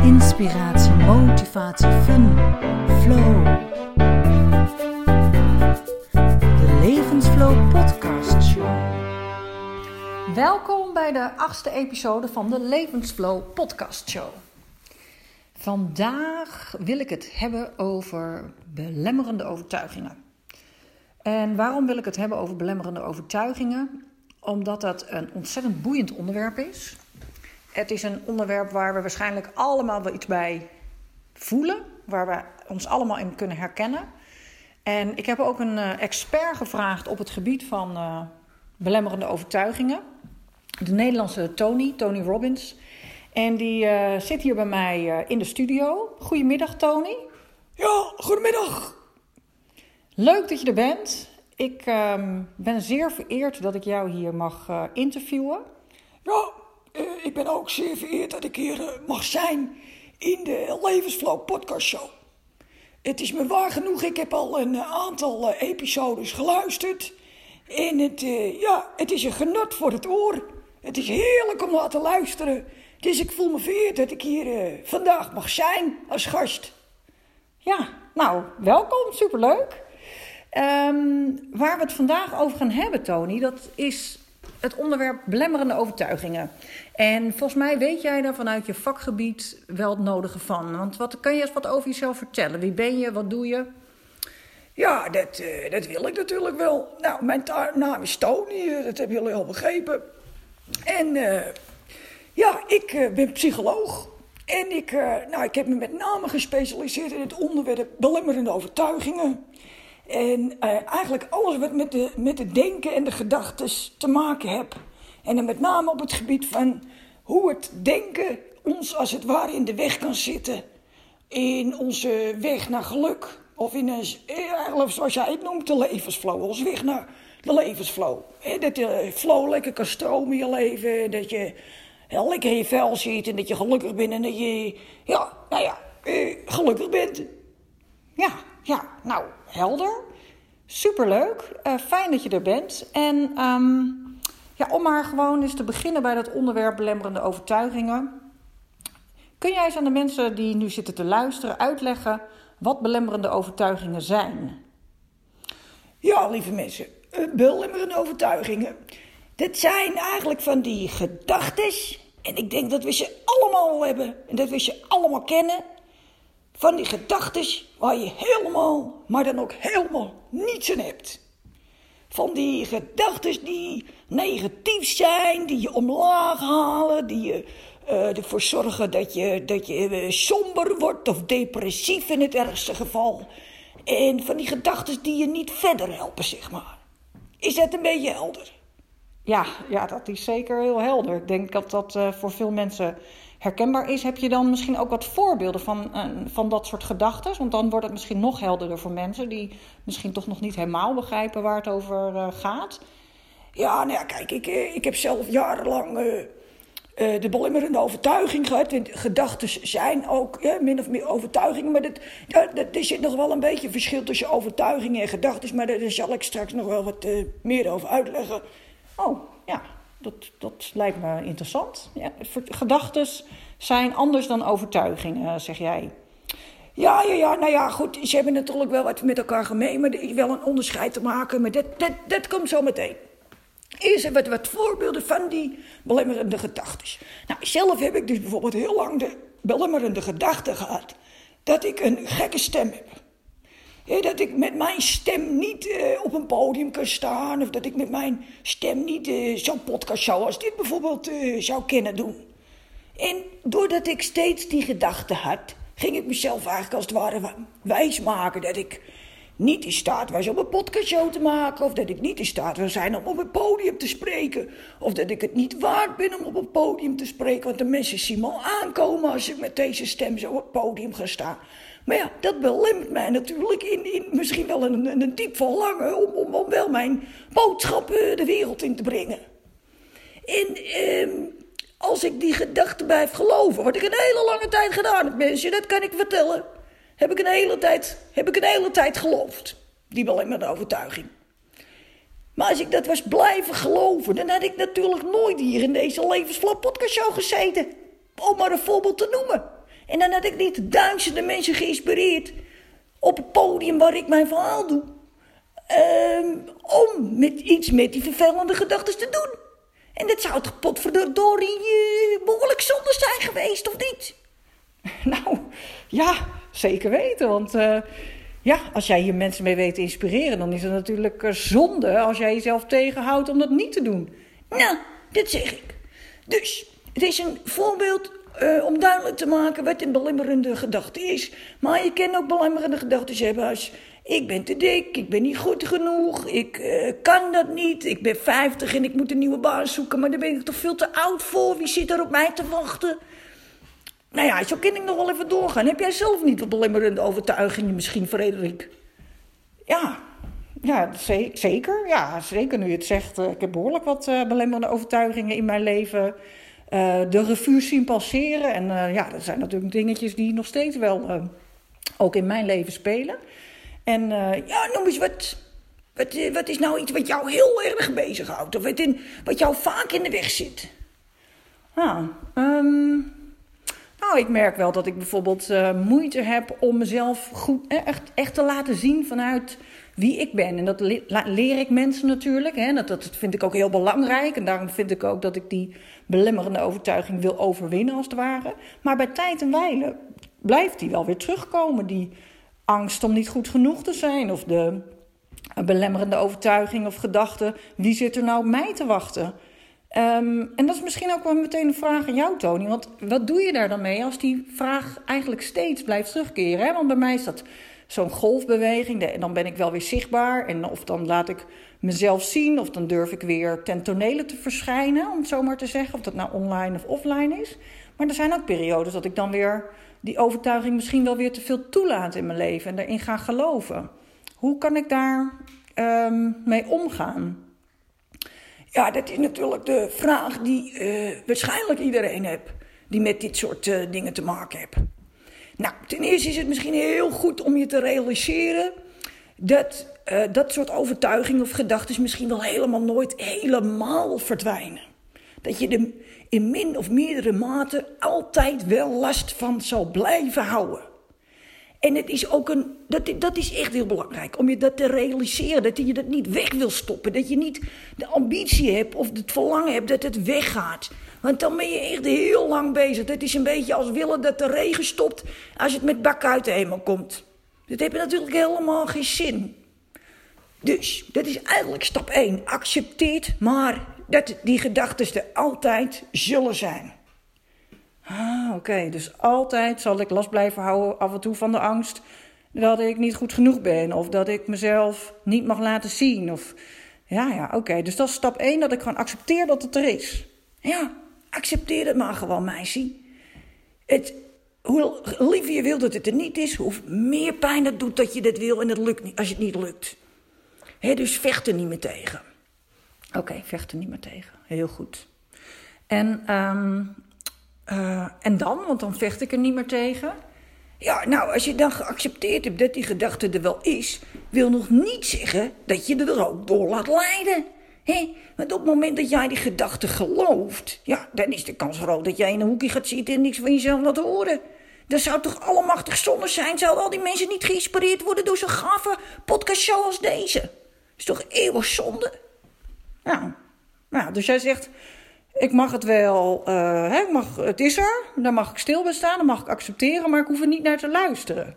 Inspiratie, motivatie, fun, flow. De Levensflow Podcast Show. Welkom bij de achtste episode van de Levensflow Podcast Show. Vandaag wil ik het hebben over belemmerende overtuigingen. En waarom wil ik het hebben over belemmerende overtuigingen? Omdat dat een ontzettend boeiend onderwerp is. Het is een onderwerp waar we waarschijnlijk allemaal wel iets bij voelen, waar we ons allemaal in kunnen herkennen. En ik heb ook een uh, expert gevraagd op het gebied van uh, belemmerende overtuigingen. De Nederlandse Tony, Tony Robbins. En die uh, zit hier bij mij in de studio. Goedemiddag, Tony. Ja, goedemiddag. Leuk dat je er bent. Ik ehm, ben zeer vereerd dat ik jou hier mag interviewen. Ja, uh, ik ben ook zeer vereerd dat ik hier uh, mag zijn in de Levensflow podcast show. Het is me waar genoeg, ik heb al een aantal uh, episodes geluisterd. En het, ja, het is een genot voor het oor. Het is heerlijk om naar te luisteren. Dus ik voel me vereerd dat ik hier vandaag mag zijn als gast. Ja, nou, welkom, superleuk. Um, waar we het vandaag over gaan hebben, Tony, dat is het onderwerp belemmerende overtuigingen. En volgens mij weet jij daar vanuit je vakgebied wel het nodige van. Want wat kan je eens wat over jezelf vertellen? Wie ben je? Wat doe je? Ja, dat, uh, dat wil ik natuurlijk wel. Nou, mijn naam is Tony, uh, dat hebben jullie al begrepen. En uh, ja, ik ben psycholoog. En ik, nou, ik heb me met name gespecialiseerd in het onderwerp belemmerende overtuigingen. En eigenlijk alles wat met de, met de denken en de gedachten te maken heeft. En dan met name op het gebied van hoe het denken ons als het ware in de weg kan zitten. In onze weg naar geluk. Of in een, eigenlijk zoals jij het noemt, de levensflow. Ons weg naar de levensflow. Dat de flow lekker kan stromen in je leven. Dat je heel lekker in je vel zit en dat je gelukkig bent. En dat je, ja, nou ja, eh, gelukkig bent. Ja, ja, nou, helder. Superleuk. Uh, fijn dat je er bent. En... Um ja, om maar gewoon eens te beginnen bij dat onderwerp belemmerende overtuigingen. Kun jij eens aan de mensen die nu zitten te luisteren uitleggen wat belemmerende overtuigingen zijn? Ja, lieve mensen, eh, belemmerende overtuigingen. Dat zijn eigenlijk van die gedachten. En ik denk dat we ze allemaal hebben en dat we ze allemaal kennen. Van die gedachten waar je helemaal, maar dan ook helemaal niets aan hebt van die gedachten die negatief zijn, die je omlaag halen, die je uh, ervoor zorgen dat je, dat je uh, somber wordt of depressief in het ergste geval. En van die gedachten die je niet verder helpen, zeg maar. Is dat een beetje helder? Ja, ja dat is zeker heel helder. Ik denk dat dat uh, voor veel mensen herkenbaar is. Heb je dan misschien ook wat voorbeelden van, uh, van dat soort gedachten? Want dan wordt het misschien nog helderder voor mensen die misschien toch nog niet helemaal begrijpen waar het over uh, gaat. Ja, nou ja, kijk, ik, eh, ik heb zelf jarenlang de belemmerende overtuiging gehad. En gedachten zijn ook min of meer overtuigingen. Maar dat, dat, er zit nog wel een beetje verschil tussen overtuigingen en gedachten. Maar daar zal ik straks nog wel wat meer over uitleggen. Oh, ja, dat, dat lijkt me interessant. Ja, Gedachten zijn anders dan overtuigingen, zeg jij. Ja, ja, ja, nou ja, goed. Ze hebben natuurlijk wel wat met elkaar gemeen, maar wel een onderscheid te maken. Maar dat, dat, dat komt zo meteen. Eerst wat, wat voorbeelden van die belemmerende gedachten. Nou, zelf heb ik dus bijvoorbeeld heel lang de belemmerende gedachte gehad dat ik een gekke stem heb dat ik met mijn stem niet uh, op een podium kan staan. Of dat ik met mijn stem niet uh, zo'n podcast zou als dit bijvoorbeeld uh, zou kunnen doen. En doordat ik steeds die gedachte had, ging ik mezelf eigenlijk als het ware wijsmaken dat ik niet in staat was om een podcastshow te maken. Of dat ik niet in staat zou zijn om op een podium te spreken. Of dat ik het niet waard ben om op een podium te spreken. Want de mensen zien me al aankomen als ik met deze stem zo op het podium ga staan. Maar ja, dat belemmert mij natuurlijk in, in misschien wel een, een, diep verlangen om, om, om wel mijn boodschappen de wereld in te brengen. En ehm, als ik die gedachte blijf geloven, wat ik een hele lange tijd gedaan heb, mensen, dat kan ik vertellen. Heb ik een hele tijd, heb ik een hele tijd geloofd. Die belemmerende overtuiging. Maar als ik dat was blijven geloven, dan had ik natuurlijk nooit hier in deze Levensflap podcast show gezeten. Om maar een voorbeeld te noemen. En dan had ik niet duizenden mensen geïnspireerd op het podium waar ik mijn verhaal doe. Ehm, om met iets met die vervelende gedachten te doen. En dat zou toch potverdorie uh, behoorlijk zonde zijn geweest, of niet? Nou, ja, zeker weten. Want uh, ja, als jij hier mensen mee weet te inspireren... dan is het natuurlijk uh, zonde als jij jezelf tegenhoudt om dat niet te doen. Nou, dat zeg ik. Dus, het is een voorbeeld uh, om duidelijk te maken wat een belemmerende gedachte is. Maar je kan ook belemmerende gedachten hebben als... Ik ben te dik, ik ben niet goed genoeg, ik uh, kan dat niet. Ik ben 50 en ik moet een nieuwe baan zoeken, maar daar ben ik toch veel te oud voor. Wie zit er op mij te wachten? Nou ja, zo kan ik nog wel even doorgaan. Heb jij zelf niet wat belemmerende overtuigingen misschien, Frederik? Ja, ja, zeker. Ja, zeker nu je het zegt. Uh, ik heb behoorlijk wat belemmerende overtuigingen in mijn leven uh, de revue zien passeren. En uh, ja, dat zijn natuurlijk dingetjes die nog steeds wel uh, ook in mijn leven spelen. En ja, noem eens wat. Wat, wat is nou iets wat jou heel erg bezighoudt? Of wat, in, wat jou vaak in de weg zit? Ah, um, nou, ik merk wel dat ik bijvoorbeeld moeite heb om mezelf goed, echt, echt te laten zien vanuit wie ik ben. En dat leer ik mensen natuurlijk. Hè. Dat, dat vind ik ook heel belangrijk. En daarom vind ik ook dat ik die belemmerende overtuiging wil overwinnen, als het ware. Maar bij tijd en wijle blijft die wel weer terugkomen. Die angst om niet goed genoeg te zijn. Of de belemmerende overtuiging of gedachte: wie zit er nou op mij te wachten? Um, en dat is misschien ook wel meteen een vraag aan jou, Tony. Want wat doe je daar dan mee als die vraag eigenlijk steeds blijft terugkeren? Hè? Want bij mij is dat zo'n golfbeweging. En dan ben ik wel weer zichtbaar. En of dan laat ik mezelf zien, of dan durf ik weer ten tonele te verschijnen, om het zo maar te zeggen. Of dat nou online of offline is. Maar er zijn ook periodes dat ik dan weer die overtuiging misschien wel weer te veel toelaat in mijn leven en daarin ga geloven. Hoe kan ik daar um, mee omgaan? Ja, dat is natuurlijk de vraag die uh, waarschijnlijk iedereen heeft die met dit soort uh, dingen te maken heeft. Nou, ten eerste is het misschien heel goed om je te realiseren dat uh, dat soort overtuigingen of gedachten misschien wel helemaal nooit helemaal verdwijnen. Dat je er in min of meerdere mate altijd wel last van zal blijven houden. En het is ook een, dat, dat is echt heel belangrijk, om je dat te realiseren. Dat je dat niet weg wil stoppen. Dat je niet de ambitie hebt of het verlangen hebt dat het weggaat. Want dan ben je echt heel lang bezig. Het is een beetje als willen dat de regen stopt als het met bak uit de hemel komt. Dat heeft natuurlijk helemaal geen zin. Dus, dat is eigenlijk stap 1. Accepteert maar dat die gedachten er altijd zullen zijn. Ah, oké. Dus altijd zal ik last blijven houden af en toe van de angst dat ik niet goed genoeg ben. Of dat ik mezelf niet mag laten zien. Of, ja, ja, oké. Dus dat is stap 1, dat ik gewoon accepteer dat het er is. Ja, accepteer het maar gewoon, meisje. Het, hoe liever je wil dat het er niet is, hoe meer pijn het doet dat je dat wil en het lukt niet, als het niet lukt. He, dus vecht er niet meer tegen. Oké, vecht er niet meer tegen. Heel goed. En, um, uh, en dan? Want dan vecht ik er niet meer tegen. Ja, nou, als je dan geaccepteerd hebt dat die gedachte er wel is, wil nog niet zeggen dat je er ook door laat leiden. He? Want op het moment dat jij die gedachte gelooft, ja, dan is de kans groot dat jij in een hoekje gaat zitten en niks van jezelf laat horen. Dat zou toch allemachtig zonde zijn? Zouden al die mensen niet geïnspireerd worden door zo'n gave podcastshow als deze? is toch eeuwig zonde? Ja, nou, dus jij zegt, ik mag het wel, uh, hè, mag, het is er, daar mag ik stil bij staan, dan mag ik accepteren, maar ik hoef er niet naar te luisteren.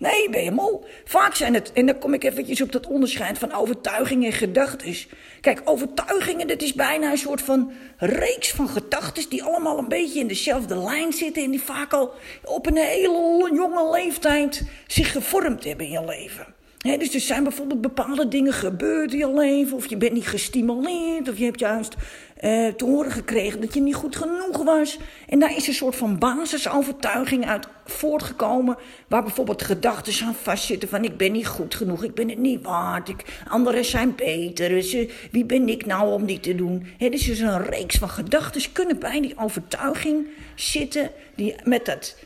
Nee, ben je mol. Vaak zijn het, en dan kom ik eventjes op dat onderscheid van overtuigingen en gedachten. Kijk, overtuigingen, dat is bijna een soort van reeks van gedachten die allemaal een beetje in dezelfde lijn zitten en die vaak al op een hele jonge leeftijd zich gevormd hebben in je leven. Dus er zijn bijvoorbeeld bepaalde dingen gebeurd in je leven, of je bent niet gestimuleerd, of je hebt juist uh, te horen gekregen dat je niet goed genoeg was. En daar is een soort van basisovertuiging uit voortgekomen, waar bijvoorbeeld gedachten aan vastzitten van ik ben niet goed genoeg, ik ben het niet waard, anderen zijn beter, dus, uh, wie ben ik nou om die te doen? He, dus een reeks van gedachten kunnen bij die overtuiging zitten, die met dat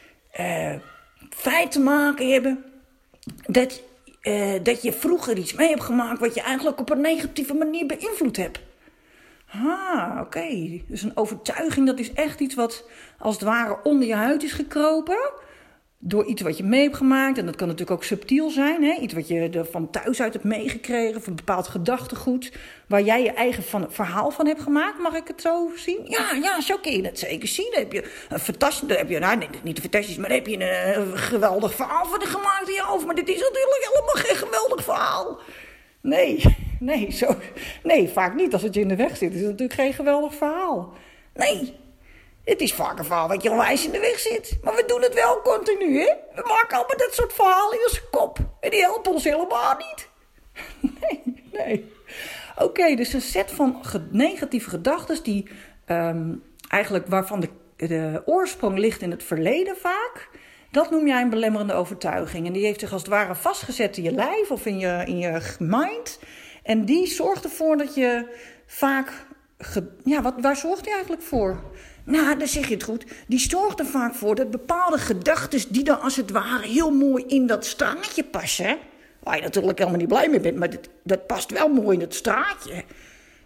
uh, feit te maken hebben dat uh, dat je vroeger iets mee hebt gemaakt wat je eigenlijk op een negatieve manier beïnvloed hebt. Ah, oké. Dus een overtuiging, dat is echt iets wat als het ware onder je huid is gekropen door iets wat je mee hebt gemaakt. En dat kan natuurlijk ook subtiel zijn. Hè? Iets wat je er van thuis uit hebt meegekregen. Of een bepaald gedachtegoed. Waar jij je eigen verhaal van hebt gemaakt. Mag ik het zo zien? Ja, ja, zo kun je dat zeker zien. Dan heb je een fantastisch... heb je, nou, nee, niet fantastisch, maar dan heb je een, een geweldig verhaal van gemaakt in je hoofd. Maar dit is natuurlijk helemaal geen geweldig verhaal. Nee, nee, zo, nee, vaak niet. Als het je in de weg zit, is het natuurlijk geen geweldig verhaal. Nee, het is vaak een verhaal wat je onwijs in de weg zit. Maar we doen het wel continu, hè? We maken allemaal dat soort verhalen in onze kop. En die helpen ons helemaal niet. Nee, nee. Oké, dus een set van negatieve gedachten die um, eigenlijk waarvan de, de oorsprong ligt in het verleden vaak. Dat noem jij een belemmerende overtuiging. En die heeft zich als het ware vastgezet in je lijf of in je, in je mind. En die zorgt ervoor dat je vaak. ja, wat, waar zorgt die eigenlijk voor? Nou, dan zeg je het goed. Die zorgt er vaak voor dat bepaalde gedachten die dan als het ware heel mooi in dat straatje passen. Waar je natuurlijk helemaal niet blij mee bent, maar dat, dat past wel mooi in het straatje.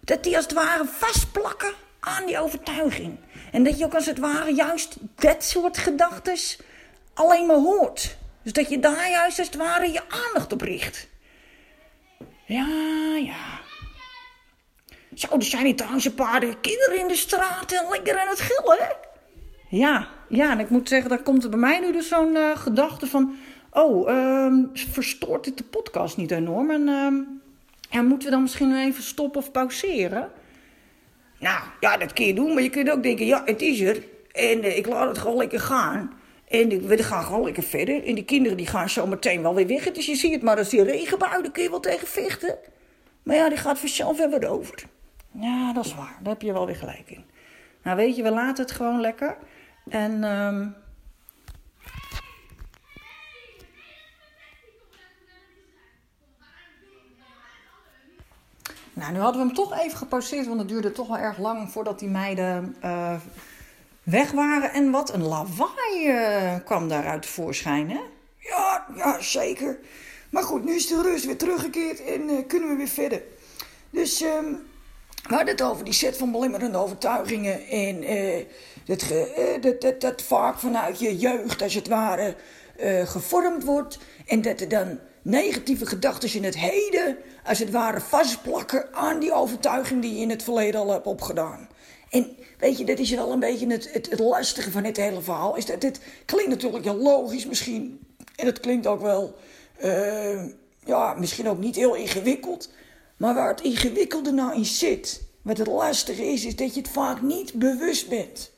Dat die als het ware vastplakken aan die overtuiging. En dat je ook als het ware juist dat soort gedachten alleen maar hoort. Dus dat je daar juist als het ware je aandacht op richt. Ja, ja. Zo, er zijn hier trouwens een paar kinderen in de straat en lekker aan het gillen? Ja, ja, en ik moet zeggen, daar komt er bij mij nu dus zo'n uh, gedachte van... Oh, um, verstoort dit de podcast niet enorm? En um, ja, moeten we dan misschien even stoppen of pauzeren? Nou, ja, dat kun je doen, maar je kunt ook denken, ja, het is er. En ik laat het gewoon lekker gaan. En we gaan gewoon lekker verder. En die kinderen die gaan zo meteen wel weer weg. Dus je ziet het maar als die regenbui, daar kun je wel tegen vechten. Maar ja, die gaat vanzelf weer over. Ja, dat is waar. Daar heb je wel weer gelijk in. Nou, weet je, we laten het gewoon lekker. En. Um... Nou, nu hadden we hem toch even gepauzeerd, want het duurde toch wel erg lang voordat die meiden uh, weg waren. En wat een lawaai uh, kwam daaruit voorschijn, hè? Ja, ja, zeker. Maar goed, nu is de rust weer teruggekeerd en uh, kunnen we weer verder. Dus um, we hadden het over die set van belemmerende overtuigingen. En dat, uh, dat, dat, dat, vaak vanuit je jeugd, als het ware, uh, gevormd wordt. En dat er dan negatieve gedachten in het heden, als het ware, vastplakken aan die overtuiging die je in het verleden al hebt opgedaan. En weet je, dat is wel een beetje het, het, lastige van dit hele verhaal. Is dat het klinkt natuurlijk heel logisch misschien. En het klinkt ook wel, ja, misschien ook niet heel ingewikkeld. Maar waar het ingewikkelde nou in zit, wat het lastige is, is dat je het vaak niet bewust bent.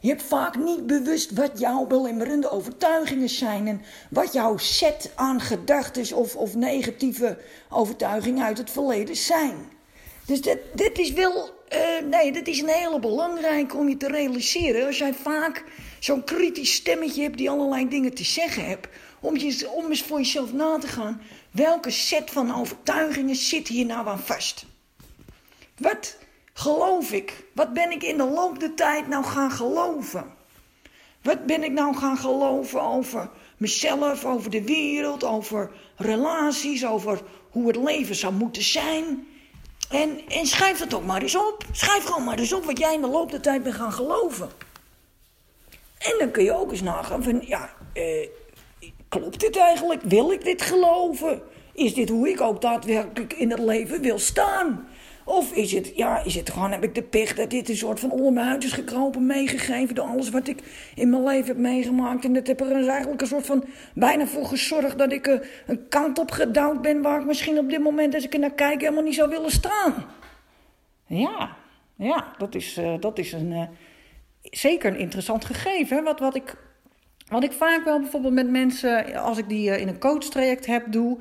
Je hebt vaak niet bewust wat jouw belemmerende overtuigingen zijn en wat jouw set aan gedachten of, of negatieve overtuigingen uit het verleden zijn. Dus dit, dit is wel, uh, nee, dit is een hele belangrijke om je te realiseren. Als jij vaak zo'n kritisch stemmetje hebt die allerlei dingen te zeggen hebt, om, je, om eens voor jezelf na te gaan, welke set van overtuigingen zit hier nou aan vast? Wat geloof ik? Wat ben ik in de loop der tijd nou gaan geloven? Wat ben ik nou gaan geloven over mezelf, over de wereld, over relaties, over hoe het leven zou moeten zijn? En, en schrijf dat ook maar eens op. Schrijf gewoon maar eens op wat jij in de loop der tijd bent gaan geloven. En dan kun je ook eens nagaan van, ja, eh, klopt dit eigenlijk? Wil ik dit geloven? Is dit hoe ik ook daadwerkelijk in het leven wil staan? Of is het, ja, is het gewoon, heb ik de pech dat dit een soort van onder mijn huid is gekropen, meegegeven door alles wat ik in mijn leven heb meegemaakt. En dat heb er eigenlijk een soort van bijna voor gezorgd dat ik een kant op gedouwd ben waar ik misschien op dit moment, als ik er naar kijk, helemaal niet zou willen staan. Ja, ja, dat is, uh, dat is een, uh, zeker een interessant gegeven. Wat, wat, ik, wat ik vaak wel bijvoorbeeld met mensen, als ik die in een coachtraject heb, doe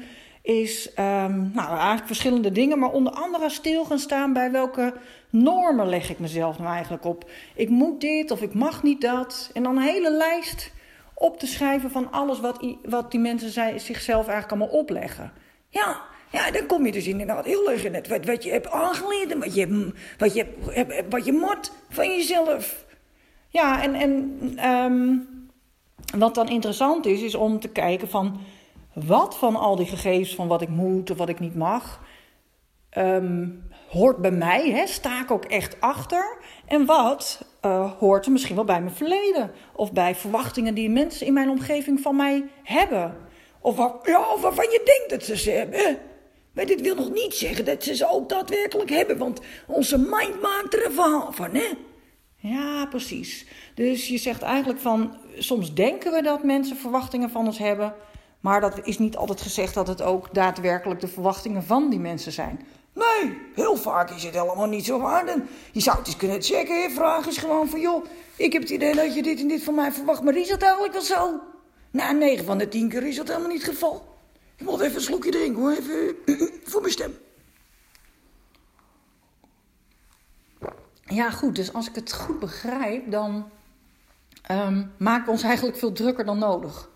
is ehm, nou, eigenlijk verschillende dingen, maar onder andere stil gaan staan bij welke normen leg ik mezelf nou eigenlijk op. Ik moet dit of ik mag niet dat. En dan een hele lijst op te schrijven van alles wat, wat die mensen zij, zichzelf eigenlijk allemaal opleggen. Ja, ja, dan kom je dus inderdaad heel erg in het wat, wat je hebt aangeleerd en wat je, wat je, wat je moet van jezelf. Ja, en, en um, wat dan interessant is, is om te kijken van wat van al die gegevens van wat ik moet of wat ik niet mag, um, hoort bij mij, hè, sta ik ook echt achter. En wat uh, hoort er misschien wel bij mijn verleden of bij verwachtingen die mensen in mijn omgeving van mij hebben. Of, wat, ja, waarvan je denkt dat ze ze hebben. Maar dit wil nog niet zeggen dat ze ze ook daadwerkelijk hebben, want onze mind maakt er een verhaal van, hè? Ja, precies. Dus je zegt eigenlijk van, soms denken we dat mensen verwachtingen van ons hebben, maar dat is niet altijd gezegd dat het ook daadwerkelijk de verwachtingen van die mensen zijn. Nee, heel vaak is het helemaal niet zo waar. je zou het eens kunnen checken. Vraag is gewoon van, joh, ik heb het idee dat je dit en dit van mij verwacht, maar is dat eigenlijk wel zo? Na nou, 9 van de 10 keer is dat helemaal niet het geval. Ik moet even een slokje drinken hoor, even voor mijn stem. Ja, goed, dus als ik het goed begrijp, dan um, maken we ons eigenlijk veel drukker dan nodig.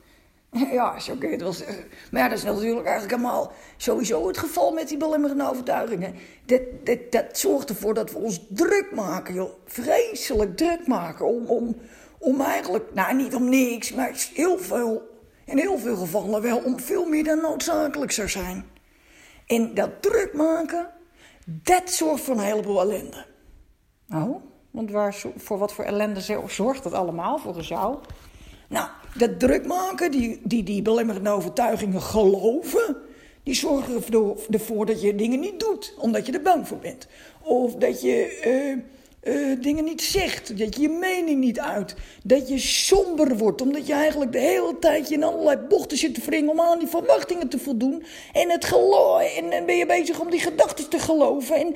Ja, het wel zeggen. Maar dat is natuurlijk eigenlijk helemaal sowieso het geval met die belemmerende overtuigingen. Dat, dat, dat zorgt ervoor dat we ons druk maken, joh. Vreselijk druk maken om, om, om eigenlijk, nou niet om niks, maar heel veel in heel veel gevallen wel om veel meer dan noodzakelijk zou zijn. En dat druk maken, dat zorgt voor een heleboel ellende. Oh, want waar, voor wat voor ellende zorgt dat allemaal volgens jou? Nou, dat druk maken, die, die, die belemmerende overtuigingen geloven, die zorgen ervoor dat je dingen niet doet, omdat je er bang voor bent. Of dat je. Uh, uh, dingen niet zegt. Dat je je mening niet uit. Dat je somber wordt. Omdat je eigenlijk de hele tijd in allerlei bochten zit te wringen om aan die verwachtingen te voldoen. En, het en ben je bezig om die gedachten te geloven. En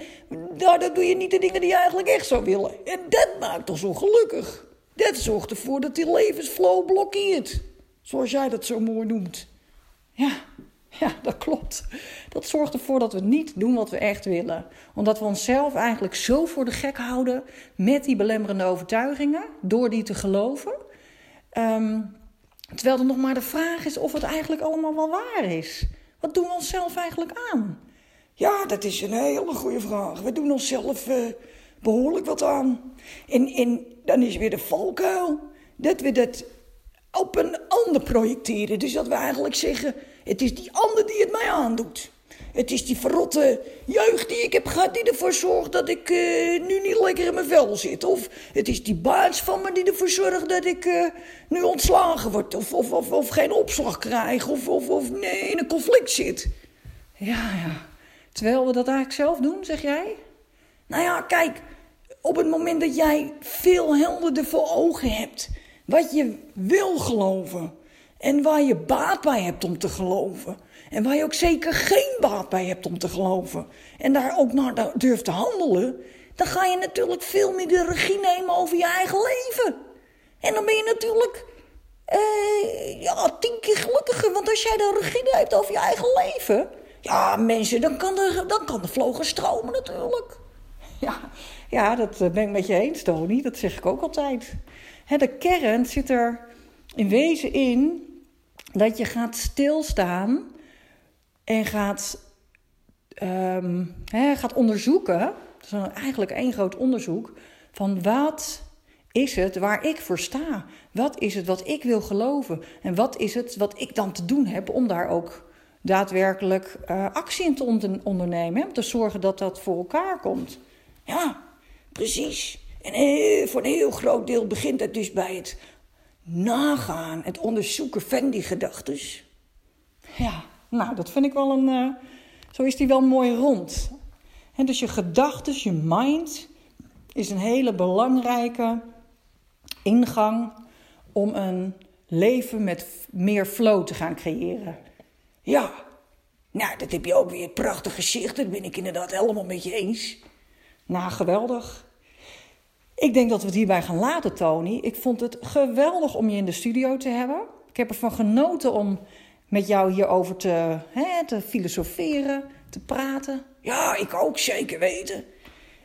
daardoor doe je niet de dingen die je eigenlijk echt zou willen. En dat maakt ons ongelukkig. Dat zorgt ervoor dat die levensflow blokkeert. Zoals jij dat zo mooi noemt. Ja. Ja, dat klopt. Dat zorgt ervoor dat we niet doen wat we echt willen. Omdat we onszelf eigenlijk zo voor de gek houden met die belemmerende overtuigingen, door die te geloven. Ehm, terwijl er nog maar de vraag is of het eigenlijk allemaal wel waar is. Wat doen we onszelf eigenlijk aan? Ja, dat is een hele goede vraag. We doen onszelf uh, behoorlijk wat aan. En, en dan is weer de valkuil dat we dat op een ander projecteren. Dus dat we eigenlijk zeggen het is die ander die het mij aandoet. Het is die verrotte jeugd die ik heb gehad die ervoor zorgt dat ik uh, nu niet lekker in mijn vel zit. Of het is die baas van me die ervoor zorgt dat ik uh, nu ontslagen word. Of, of, of, of, geen opslag krijg. Of, of, of nee, in een conflict zit. Ja, ja. Terwijl we dat eigenlijk zelf doen, zeg jij? Nou ja, kijk. Op het moment dat jij veel helderder voor ogen hebt. Wat je wil geloven en waar je baat bij hebt om te geloven. En waar je ook zeker geen baat bij hebt om te geloven. En daar ook naar durft te handelen. Dan ga je natuurlijk veel meer de regie nemen over je eigen leven. En dan ben je natuurlijk uh, ja, tien keer gelukkiger. Want als jij de regie hebt over je eigen leven. Ja, mensen, dan kan de, dan kan de vlogen stromen natuurlijk. Ja, ja, dat eh, ben ik met je eens, Tony. Dat zeg ik ook altijd. de kern zit er in wezen in dat je gaat stilstaan en gaat, um, gaat onderzoeken. Dat is eigenlijk één groot onderzoek. Van wat is het waar ik voor sta? Wat is het wat ik wil geloven? En wat is het wat ik dan te doen heb om daar ook daadwerkelijk uh, actie in te ondernemen? Om te zorgen dat dat voor elkaar komt. Ja, precies. En eh, voor een heel groot deel begint het dus bij het nagaan, het onderzoeken van die gedachten. Ja, nou, dat vind ik wel een. Uh, zo is die wel mooi rond. En dus je gedachten, je mind, is een hele belangrijke ingang om een leven met meer flow te gaan creëren. Ja, nou, dat heb je ook weer prachtig gezicht. Dat ben ik inderdaad helemaal met je eens. Nou, geweldig. Ik denk dat we het hierbij gaan laten, Tony. Ik vond het geweldig om je in de studio te hebben. Ik heb ervan genoten om met jou hierover te, hè, te filosoferen, te praten. Ja, ik ook zeker weten.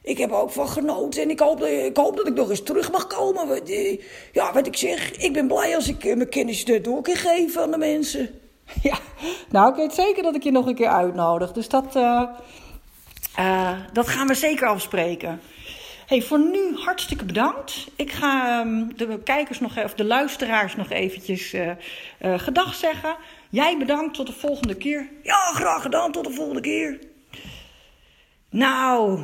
Ik heb er ook van genoten en ik hoop, ik hoop dat ik nog eens terug mag komen. Ja, wat ik zeg, ik ben blij als ik eh, mijn kennis door kan geven aan de mensen. Ja, nou, ik weet zeker dat ik je nog een keer uitnodig. Dus dat, eh, eh, dat gaan we zeker afspreken. Hey, voor nu hartstikke bedankt. Ik ga ehm, de kijkers nog, of de luisteraars nog eventjes uh, gedag zeggen. Jij bedankt, tot de volgende keer. Ja, graag gedaan, tot de volgende keer. Nou,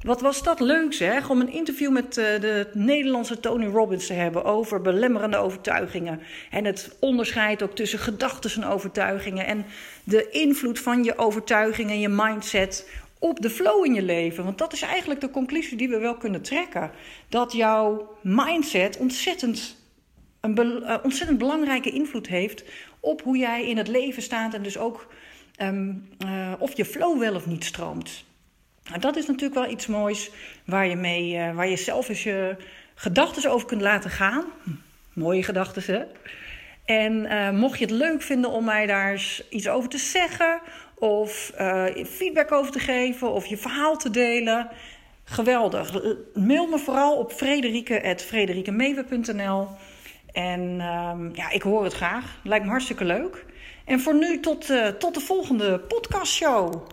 wat was dat leuk zeg, om een interview met de Nederlandse Tony Robbins te hebben over belemmerende overtuigingen. En het onderscheid ook tussen gedachten en overtuigingen. En de invloed van je overtuigingen, je mindset op de flow in je leven. Want dat is eigenlijk de conclusie die we wel kunnen trekken. Dat jouw mindset ontzettend, een uh, ontzettend belangrijke invloed heeft op hoe jij in het leven staat en dus ook um, uh, of je flow wel of niet stroomt. Nou, dat is natuurlijk wel iets moois waar je, mee, uh, waar je zelf eens je gedachten over kunt laten gaan. Hm, mooie gedachten, hè? En mocht je het leuk vinden om mij daar iets over te zeggen of eh, feedback over te geven of je verhaal te delen. Geweldig. Mail me vooral op frederike.frederikemewe.nl. En ehm, ja, ik hoor het graag. Lijkt me hartstikke leuk. En voor nu tot, eh, tot de volgende podcastshow.